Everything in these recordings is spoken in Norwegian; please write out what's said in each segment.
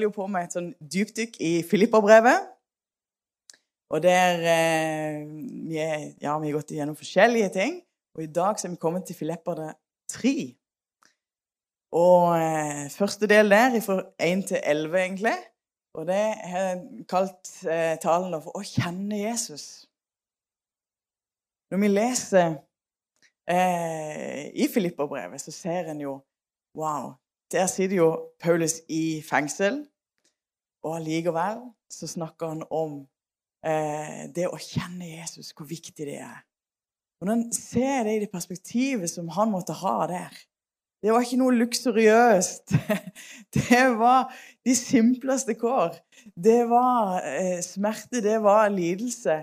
holder jo på med et sånn dypdykk i Filipperbrevet. Og der eh, vi, er, ja, vi har gått igjennom forskjellige ting. Og i dag så er vi kommet til Filipperne 3. Og eh, første del der, fra 1 til 11, egentlig. Og det har jeg kalt eh, talen for 'Å kjenne Jesus'. Når vi leser eh, i Filipperbrevet, så ser en jo Wow. Der sitter jo Paulus i fengsel, og allikevel så snakker han om eh, det å kjenne Jesus, hvor viktig det er. Og Når en ser det i det perspektivet som han måtte ha der Det var ikke noe luksuriøst. Det var de simpleste kår. Det var eh, smerte, det var lidelse.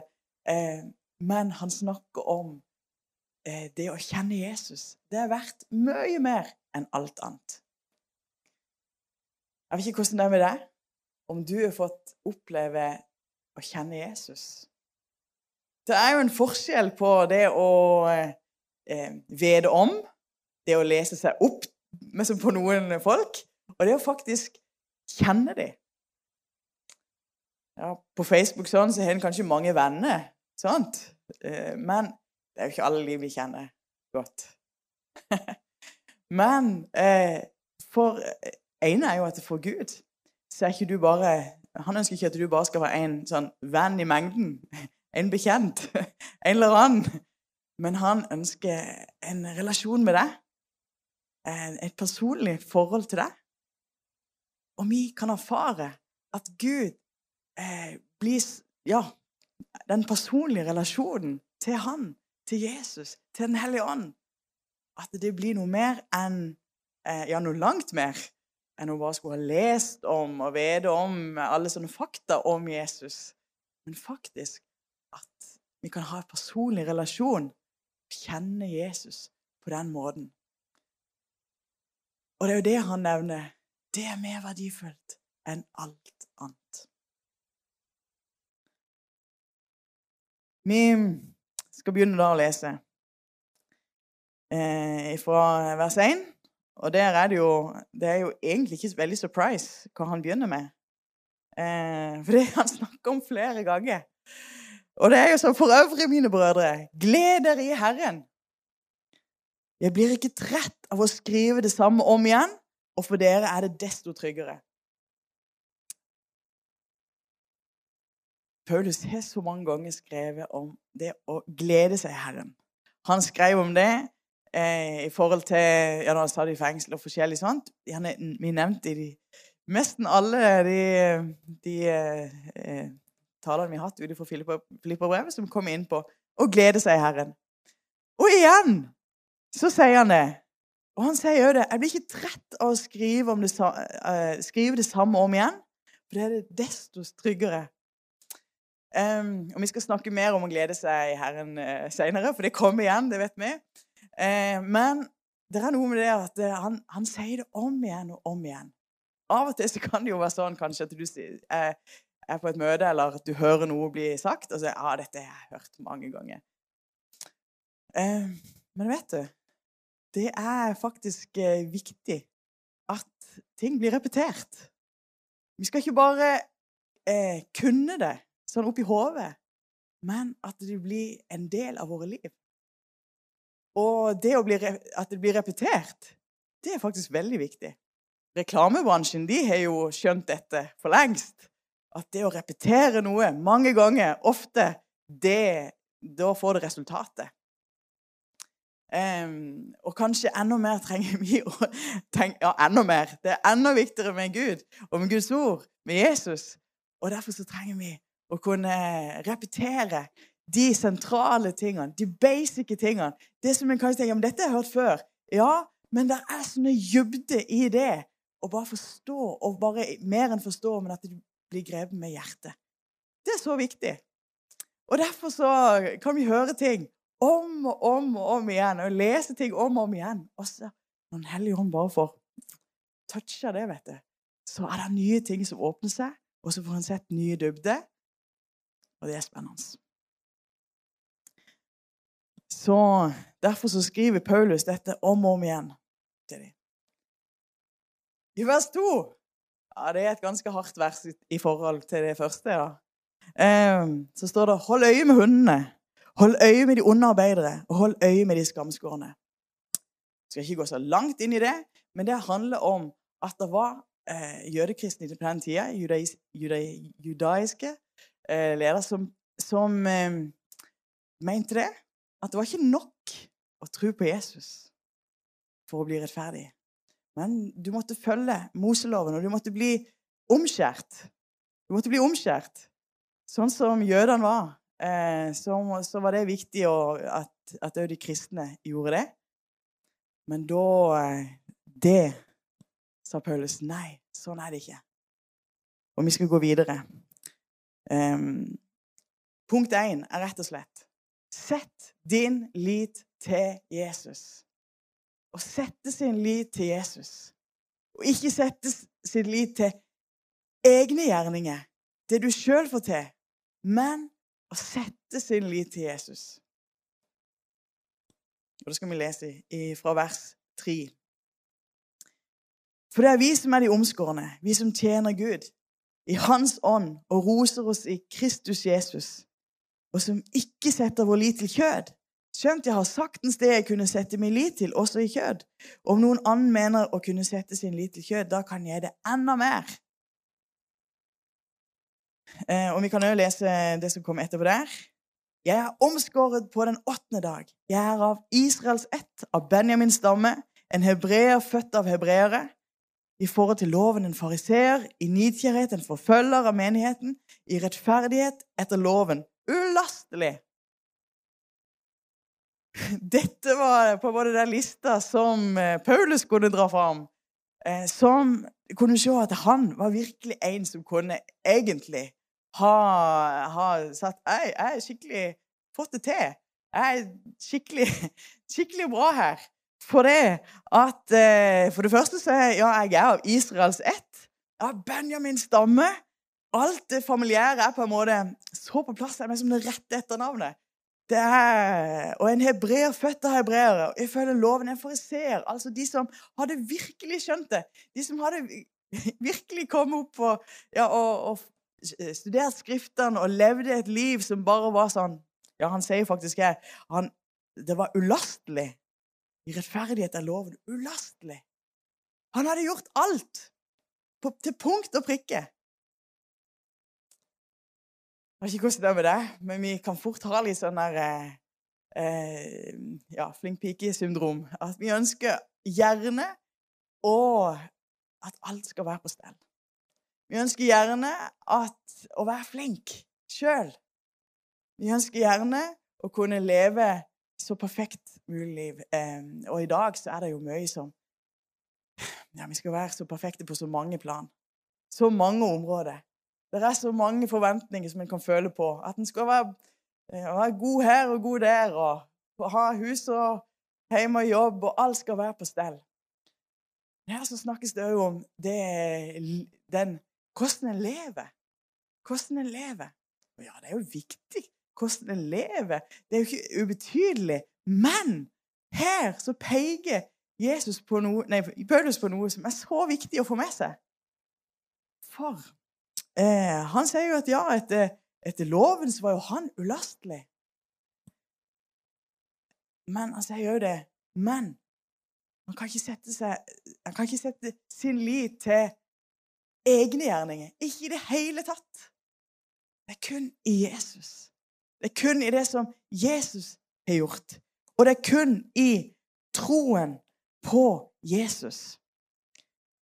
Eh, men han snakker om eh, det å kjenne Jesus. Det er verdt mye mer enn alt annet. Jeg vet ikke hvordan det er med deg, om du har fått oppleve å kjenne Jesus. Det er jo en forskjell på det å eh, vede om, det å lese seg opp på noen folk, og det å faktisk kjenne dem. Ja, på Facebook sånn, så har en kanskje mange venner, sant? Eh, men det er jo ikke alle liv vi kjenner godt. Men eh, for ene er jo at det er for Gud så er ikke du bare Han ønsker ikke at du bare skal være en sånn venn i mengden. En bekjent. En eller annen. Men han ønsker en relasjon med deg. Et personlig forhold til deg. Og vi kan erfare at Gud eh, blir Ja, den personlige relasjonen til han, til Jesus, til Den hellige ånd At det blir noe mer enn eh, Ja, noe langt mer enn hun bare skulle ha lest om og vite om alle sånne fakta om Jesus. Men faktisk at vi kan ha en personlig relasjon kjenne Jesus på den måten. Og det er jo det han nevner. Det er mer verdifullt enn alt annet. Vi skal begynne da å lese eh, fra vers 1. Og der er det jo Det er jo egentlig ikke veldig surprise hva han begynner med. Eh, for det han snakker om flere ganger. Og det er jo som for øvrig, mine brødre, gled dere i Herren. Jeg blir ikke trett av å skrive det samme om igjen, og for dere er det desto tryggere. Paulus har så mange ganger skrevet om det å glede seg i Herren. Han skrev om det eh, i forhold til ja, han satt i fengsel og forskjellig sånt. Gjerne, vi nevnte i de, nesten alle de, de eh, talene vi har hatt utenfor Filippa-brevet, som kom inn på å glede seg i Herren. Og igjen så sier han det. Og han sier jo det. Jeg blir ikke trett av å skrive, det, uh, skrive det samme om igjen, for det er det desto tryggere. Um, og Vi skal snakke mer om å glede seg i Herren uh, senere, for det kommer igjen. det vet vi. Eh, men det er noe med det at eh, han, han, sier det om igjen og om igjen. Av og til så kan det jo være sånn kanskje at du eh, er på et møte, eller at du hører noe bli sagt, og så ja, dette har jeg hørt mange ganger. Eh, men vet du, det er faktisk eh, viktig at ting blir repetert. Vi skal ikke bare eh, kunne det sånn oppi hodet, men at det blir en del av våre liv. Og det bli, at det blir repetert, det er faktisk veldig viktig. Reklamebransjen de har jo skjønt dette for lengst. At det å repetere noe mange ganger, ofte, det, da får det resultatet. Um, og kanskje enda mer trenger vi å tenke Ja, enda mer. Det er enda viktigere med Gud og med Guds ord, med Jesus. Og derfor så trenger vi å kunne repetere de sentrale tingene, de basic tingene. Det som en kanskje tenker men dette har jeg hørt før. Ja, men det er sånne dybde i det. Å bare forstå, og bare mer enn forstå, men at det blir grepet med hjertet. Det er så viktig. Og derfor så kan vi høre ting om og om og om igjen, og lese ting om og om igjen. Og så når Den hellige ånd bare får toucha det, vet du, så er det nye ting som åpner seg, og så får en sett nye dybder. Og det er spennende. Så Derfor så skriver Paulus dette om og om igjen til dem. I vers 2 Ja, Det er et ganske hardt vers i forhold til det første. ja. Um, så står det 'Hold øye med hundene'. Hold øye med de onde arbeidere, og hold øye med de skamskårne. Jeg skal ikke gå så langt inn i det, men det handler om at det var eh, jødekristne på den tida, judais, judai, judaiske eh, ledere, som, som eh, mente det. At det var ikke nok å tro på Jesus for å bli rettferdig. Men du måtte følge Moseloven, og du måtte bli omskjært. Du måtte bli omskjært, sånn som jødene var. Eh, så, var det viktig at, at de kristne gjorde det. Men da eh, Det sa Paulus. Nei, sånn er det ikke. Og vi skal gå videre. Um, punkt én er rett og slett Sett din lit til Jesus. Å sette sin lit til Jesus. Og ikke sette sin lit til egne gjerninger, det du sjøl får til, men å sette sin lit til Jesus. Og Det skal vi lese fra vers 3. For det er vi som er de omskårne, vi som tjener Gud i Hans ånd og roser oss i Kristus Jesus, og som ikke setter vår lit til kjød. Skjønt jeg har saktens det jeg kunne sette min lit til, også i kjød. Om noen annen mener å kunne sette sin lit til kjød, da kan jeg det enda mer. Eh, og vi kan òg lese det som kom etterpå der. Jeg er omskåret på den åttende dag. Jeg er av Israels ett, av Benjamins stamme, en hebreer født av hebreere. I forhold til loven en fariseer, i nidkjærhet en forfølger av menigheten, i rettferdighet etter loven. Ulastelig! Dette var på både den lista som eh, Paulus kunne dra fram. Eh, som kunne se at han var virkelig en som kunne egentlig ha, ha sagt jeg, er skikkelig fått det til. Jeg er skikkelig, skikkelig bra her. For det at eh, For det første så er ja, jeg er av Israels ett. Av Benjamins stamme. Alt det familiære er på en måte så på plass. Jeg er som det rette etternavnet. Det er, og en hebreer født av hebreere. Ifølge loven en fariseer. Altså de som hadde virkelig skjønt det. De som hadde virkelig kommet opp og, ja, og, og Eh, studert Skriftene og levde et liv som bare var sånn Ja, han sier faktisk her Det var ulastelig. I rettferdighet er loven ulastelig. Han hadde gjort alt på, til punkt og prikke. Jeg vet ikke hvordan det er med det, men vi kan fort ha litt sånn der eh, eh, ja, flink pike-syndrom. At vi ønsker gjerne å at alt skal være på stell. Vi ønsker gjerne at, å være flink sjøl. Vi ønsker gjerne å kunne leve så perfekt mulig liv. og i dag så er det jo mye som ja, Vi skal være så perfekte på så mange plan. Så mange områder. Det er så mange forventninger som en kan føle på. At en skal være, være god her og god der, og ha hus og hjemme og jobb, og alt skal være på stell. Her så snakkes det òg om det, den hvordan en lever. Hvordan en lever. Ja, det er jo viktig hvordan en lever. Det er jo ikke ubetydelig. Men her så peker Jesus på noe, nei, Paulus på noe som er så viktig å få med seg. For eh, han sier jo at ja, etter, etter loven så var jo han ulastelig. Men han sier jo det Men man kan ikke sette, seg, man kan ikke sette sin lit til egne gjerninger. Ikke i det hele tatt. Det er kun i Jesus. Det er kun i det som Jesus har gjort. Og det er kun i troen på Jesus.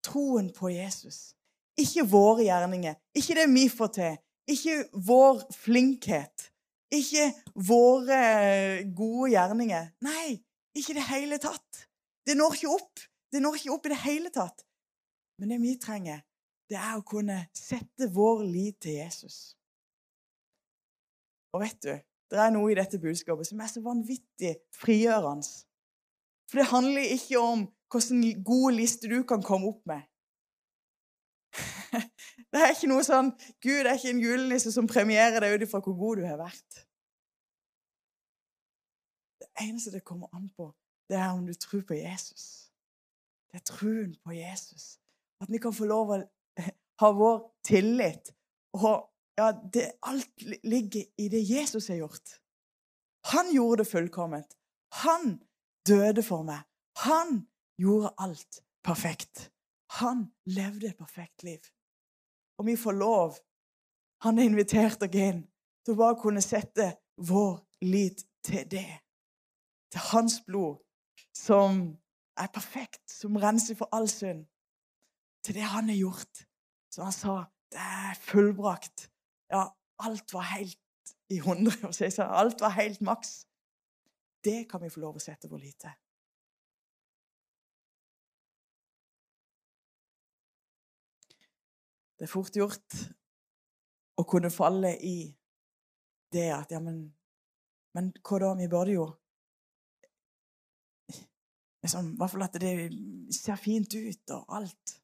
Troen på Jesus. Ikke våre gjerninger, ikke det vi får til, ikke vår flinkhet, ikke våre gode gjerninger. Nei, ikke i det hele tatt. Det når ikke opp. Det når ikke opp i det hele tatt. Men det vi trenger, det er å kunne sette vår lit til Jesus. Og vet du, det er noe i dette budskapet som er så vanvittig frigjørende. For det handler ikke om hvilken god liste du kan komme opp med. Det er ikke noe sånn Gud er ikke en julenisse som premierer deg ut ifra hvor god du har vært. Det eneste det kommer an på, det er om du tror på Jesus. Det er troen på Jesus. At vi kan få lov å ha vår tillit. Og ja, det, alt ligger i det Jesus har gjort. Han gjorde det fullkomment. Han døde for meg. Han gjorde alt perfekt. Han levde et perfekt liv. Og vi får lov Han har invitert oss inn til å bare kunne sette vår lit til det. Til hans blod, som er perfekt, som renser for all synd. Til det han har gjort. Som han sa, det er fullbrakt. Ja, alt var helt i hundre. Alt var helt maks. Det kan vi få lov å sette vår lit til. Det er fort gjort å kunne falle i det at Ja, men, men hva da? Vi burde jo liksom, I hvert fall at det ser fint ut og alt.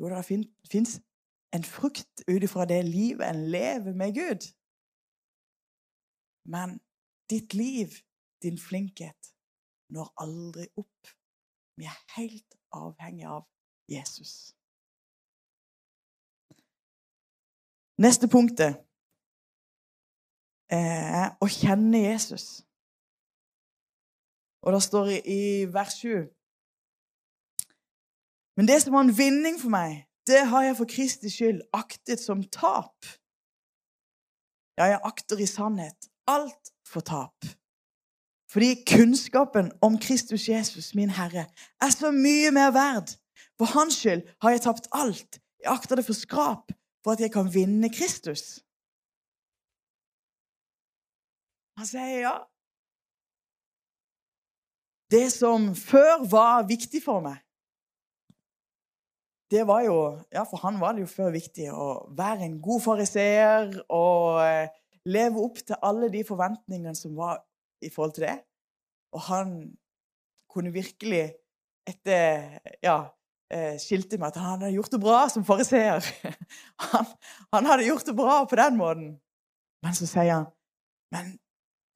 Jo, det fins en frukt ut ifra det livet en lever med Gud. Men ditt liv, din flinkhet, når aldri opp. Vi er helt avhengig av Jesus. Neste punktet er å kjenne Jesus. Og det står i vers 7 Men det som var en vinning for meg, det har jeg for Kristi skyld aktet som tap. Ja, jeg akter i sannhet alt for tap. Fordi kunnskapen om Kristus Jesus, min Herre, er så mye mer verd. For hans skyld har jeg tapt alt. Jeg akter det for skrap for at jeg kan vinne Kristus. Han sier ja. Det som før var viktig for meg, det var jo Ja, for han var det jo før viktig å være en god fariseer og eh, leve opp til alle de forventningene som var i forhold til det. Og han kunne virkelig etter ja, skilte med at han hadde gjort det bra som fariseer. Han, han, hadde gjort det bra på den måten. Men så sier han Men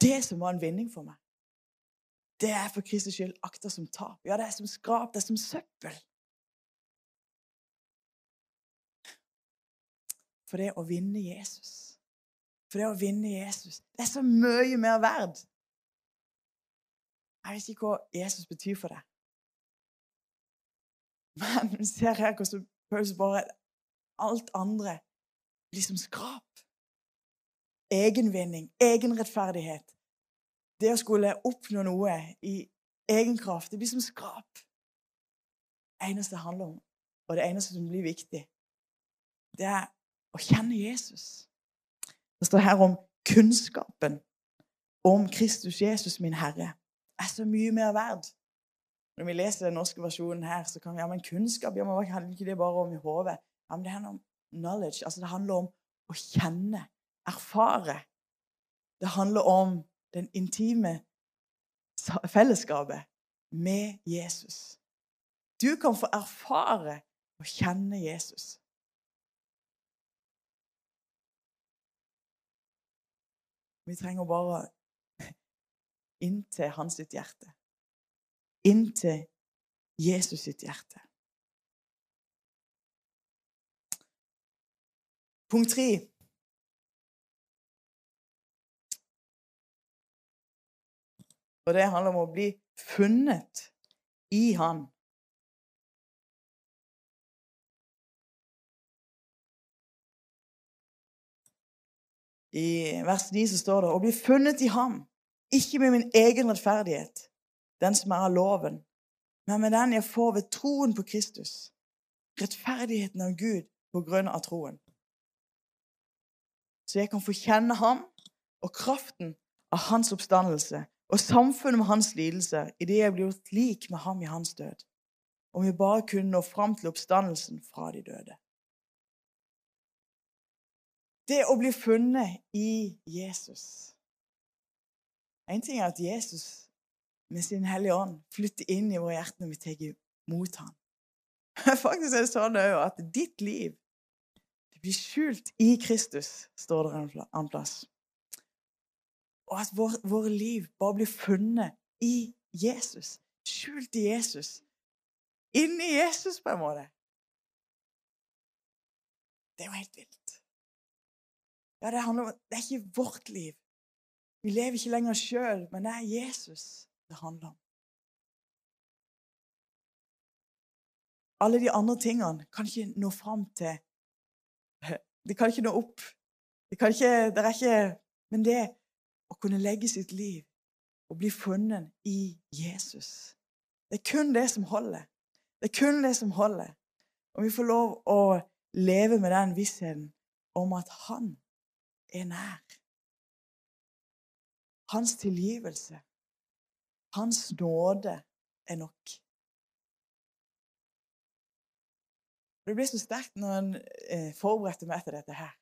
det som var en vinning for meg, det er for Kristus skyld akta som tap. Ja, det er som skrap, det er som søppel. For det å vinne Jesus For det å vinne Jesus, det er så mye mer verd. Jeg vet ikke hva Jesus betyr for deg. Men vi ser her hvordan Paulus bare Alt andre blir som skrap. Egenvinning, egenrettferdighet. Det å skulle oppnå noe i egen kraft, det blir som skrap. Det eneste det handler om, og det eneste som blir viktig, det er å kjenne Jesus. Det står her om kunnskapen om Kristus Jesus, min Herre, er så mye mer verd når vi leser den norske versjonen her, så kan vi ja, men kunnskap ja, men handler ikke det bare om i hodet. Ja, det handler om knowledge. altså Det handler om å kjenne, erfare. Det handler om den intime fellesskapet med Jesus. Du kan få erfare og kjenne Jesus. Vi trenger bare inntil hans sitt hjerte inntil Jesus sitt hjerte. Punkt tre. Og det handler om å bli funnet i Han. I vers 9 så står det 'å bli funnet i Ham', ikke med min egen rettferdighet, den som er av loven, men med den jeg får ved troen på Kristus. Rettferdigheten av Gud på grunn av troen. Så jeg kan få kjenne ham og kraften av hans oppstandelse og samfunnet med hans lidelse idet jeg blir gjort lik med ham i hans død. Om vi bare kunne nå fram til oppstandelsen fra de døde. Det å bli funnet i Jesus En ting er at Jesus med sin Hellige Ånd flytter inn i våre hjerter når vi tar imot ham. Faktisk er det sånn at ditt liv blir skjult i Kristus, står det en annen plass. Og at våre vår liv bare blir funnet i Jesus. Skjult i Jesus. Inni Jesus, på en måte. Det er jo helt vilt. Ja, det handler om Det er ikke vårt liv. Vi lever ikke lenger sjøl, men det er Jesus det handler om. Alle de andre tingene kan ikke nå fram til Det kan ikke nå opp. Det, kan ikke, det er ikke Men det å kunne legge sitt liv og bli funnet i Jesus Det er kun det som holder. Det er kun det som holder. Og vi får lov å leve med den vissheten om at han er nær. Hans tilgivelse, hans nåde, er nok. Det ble så sterkt når en eh, forberedte meg etter dette her.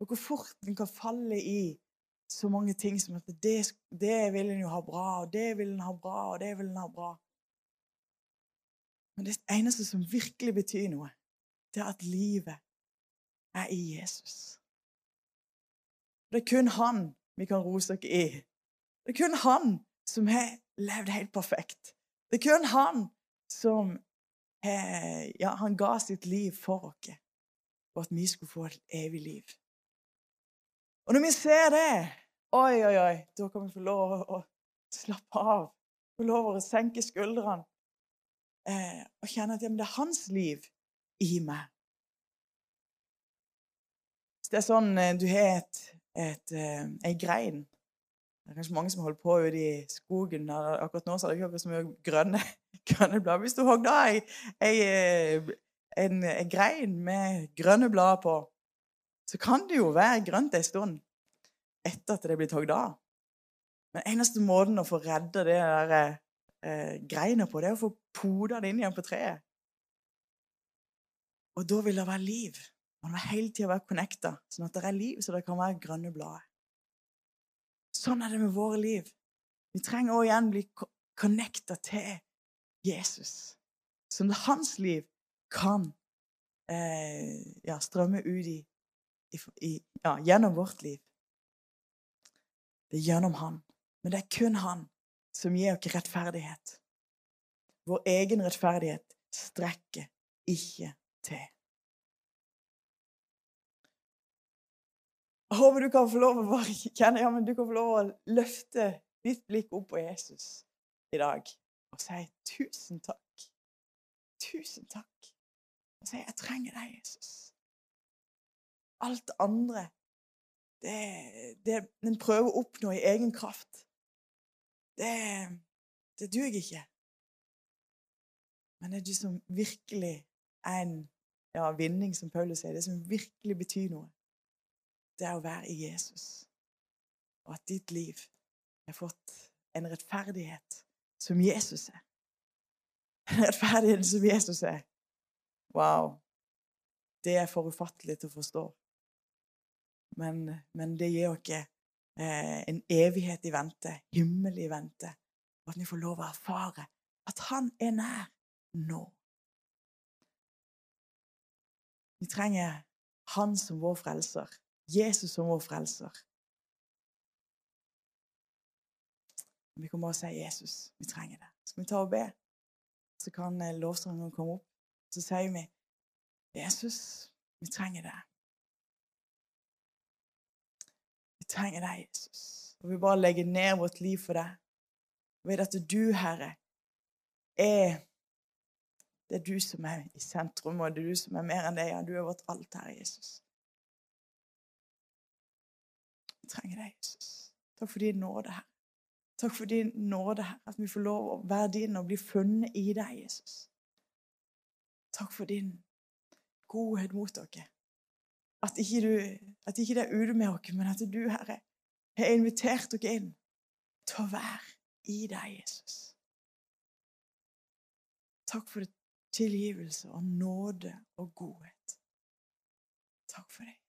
Og hvor fort en kan falle i så mange ting som at det, det vil en jo ha bra, og det vil en ha bra, og det vil en ha bra. Men det eneste som virkelig betyr noe, det er at livet er i Jesus. Det er kun han vi kan rose oss i. Det er kun han som har levd helt perfekt. Det er kun han som eh, ja, han ga sitt liv for oss, for at vi skulle få et evig liv. Og når vi ser det, oi, oi, oi, da kan vi få lov å slappe av. Få lov å senke skuldrene eh, og kjenne at ja, det er hans liv i meg. Hvis det er sånn eh, du har et, et, eh, ei grein det er kanskje mange som holder på ute i skogen. Akkurat nå så er det ikke så mye grønne, grønne blader. Hvis du hogger ei, en, en, grein med grønne blader på, så kan det jo være grønt en stund etter at det er blitt hogd av. Men eneste måten å få redda det der eh, greina på, det er å få poda det inn igjen på treet. Og da vil det være liv. Man må hele tida være connecta, sånn at det er liv, så det kan være grønne blader. Sånn er det med våre liv. Vi trenger å igjen bli connecta til Jesus. Som hans liv kan eh, ja, strømme ut i, i, ja, gjennom vårt liv. Det er gjennom han. Men det er kun han som gir oss rettferdighet. Vår egen rettferdighet strekker ikke til. Jeg håper du kan få lov å bare kjenne, ja, men du kan få lov å løfte ditt blikk opp på Jesus i dag og si tusen takk. Tusen takk. Og si 'Jeg trenger deg, Jesus'. Alt andre, det, det en prøver å oppnå i egen kraft, det, det duger ikke. Men det er du som virkelig er en ja, vinning, som Paulus sier. Det som virkelig betyr noe det er å være i Jesus. Og at ditt liv har fått en rettferdighet som Jesus er. En rettferdighet som Jesus er. Wow. Det er for ufattelig til å forstå. Men, men det gir oss eh, en evighet i vente, himmel i vente, at vi får lov å erfare at Han er nær nå. Vi trenger Han som vår frelser. Jesus som vår frelser. Vi kommer bare sier Jesus. Vi trenger det. Skal vi ta og be? Så kan eh, lovsangen komme opp. Så sier vi Jesus, vi trenger det. Vi trenger deg, Jesus. Og vi bare legger ned vårt liv for deg. Og vet at du, Herre, er det er du som er i sentrum, og det er du som er mer enn det. Ja, du er vårt alt, Herre Jesus trenger deg, Jesus. Takk for din nåde, her. Takk for din nåde, her. At vi får lov å være din og bli funnet i deg, Jesus. Takk for din godhet mot dere. At ikke, du, at ikke det er ute med dere, men at du, Herre, har invitert dere inn til å være i deg, Jesus. Takk for tilgivelse og nåde og godhet. Takk for det.